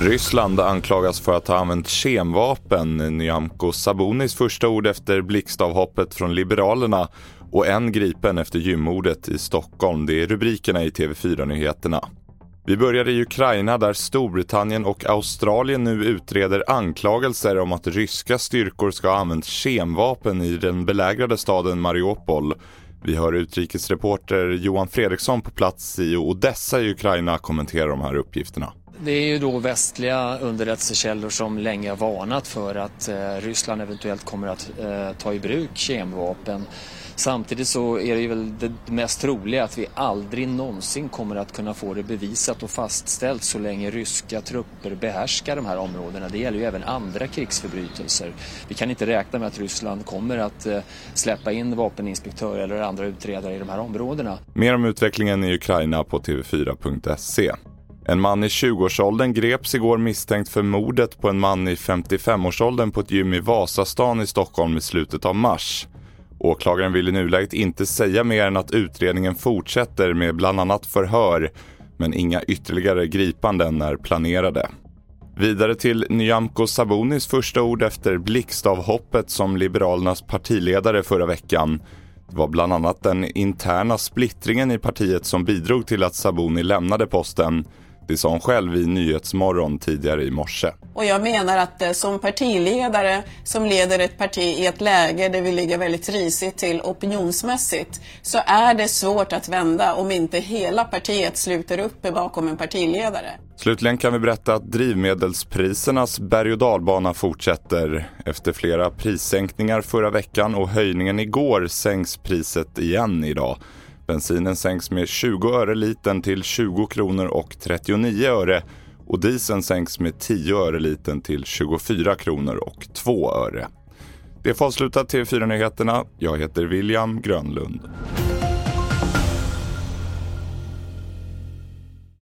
Ryssland anklagas för att ha använt kemvapen. Nyamko Sabunis första ord efter blixtavhoppet från Liberalerna och en gripen efter gymmordet i Stockholm. Det är rubrikerna i TV4-nyheterna. Vi börjar i Ukraina där Storbritannien och Australien nu utreder anklagelser om att ryska styrkor ska ha använt kemvapen i den belägrade staden Mariupol. Vi hör utrikesreporter Johan Fredriksson på plats i Odessa i Ukraina kommentera de här uppgifterna. Det är ju då västliga underrättelsekällor som länge har varnat för att eh, Ryssland eventuellt kommer att eh, ta i bruk kemvapen. Samtidigt så är det ju väl det mest troliga att vi aldrig någonsin kommer att kunna få det bevisat och fastställt så länge ryska trupper behärskar de här områdena. Det gäller ju även andra krigsförbrytelser. Vi kan inte räkna med att Ryssland kommer att eh, släppa in vapeninspektörer eller andra utredare i de här områdena. Mer om utvecklingen i Ukraina på tv4.se. En man i 20-årsåldern greps igår misstänkt för mordet på en man i 55-årsåldern på ett gym i Vasastan i Stockholm i slutet av mars. Åklagaren vill i nuläget inte säga mer än att utredningen fortsätter med bland annat förhör, men inga ytterligare gripanden är planerade. Vidare till Nyamko Sabunis första ord efter blixtavhoppet som Liberalernas partiledare förra veckan. Det var bland annat den interna splittringen i partiet som bidrog till att Sabuni lämnade posten. Det sa hon själv i Nyhetsmorgon tidigare i morse. Och jag menar att eh, som partiledare som leder ett parti i ett läge där vi ligger väldigt risigt till opinionsmässigt så är det svårt att vända om inte hela partiet sluter upp bakom en partiledare. Slutligen kan vi berätta att drivmedelsprisernas berg och dalbana fortsätter. Efter flera prissänkningar förra veckan och höjningen igår sänks priset igen idag. Bensinen sänks med 20 öre litern till 20 kronor och 39 öre och dieseln sänks med 10 öre litern till 24 kronor och 2 öre. Det får avsluta TV4-nyheterna. Jag heter William Grönlund.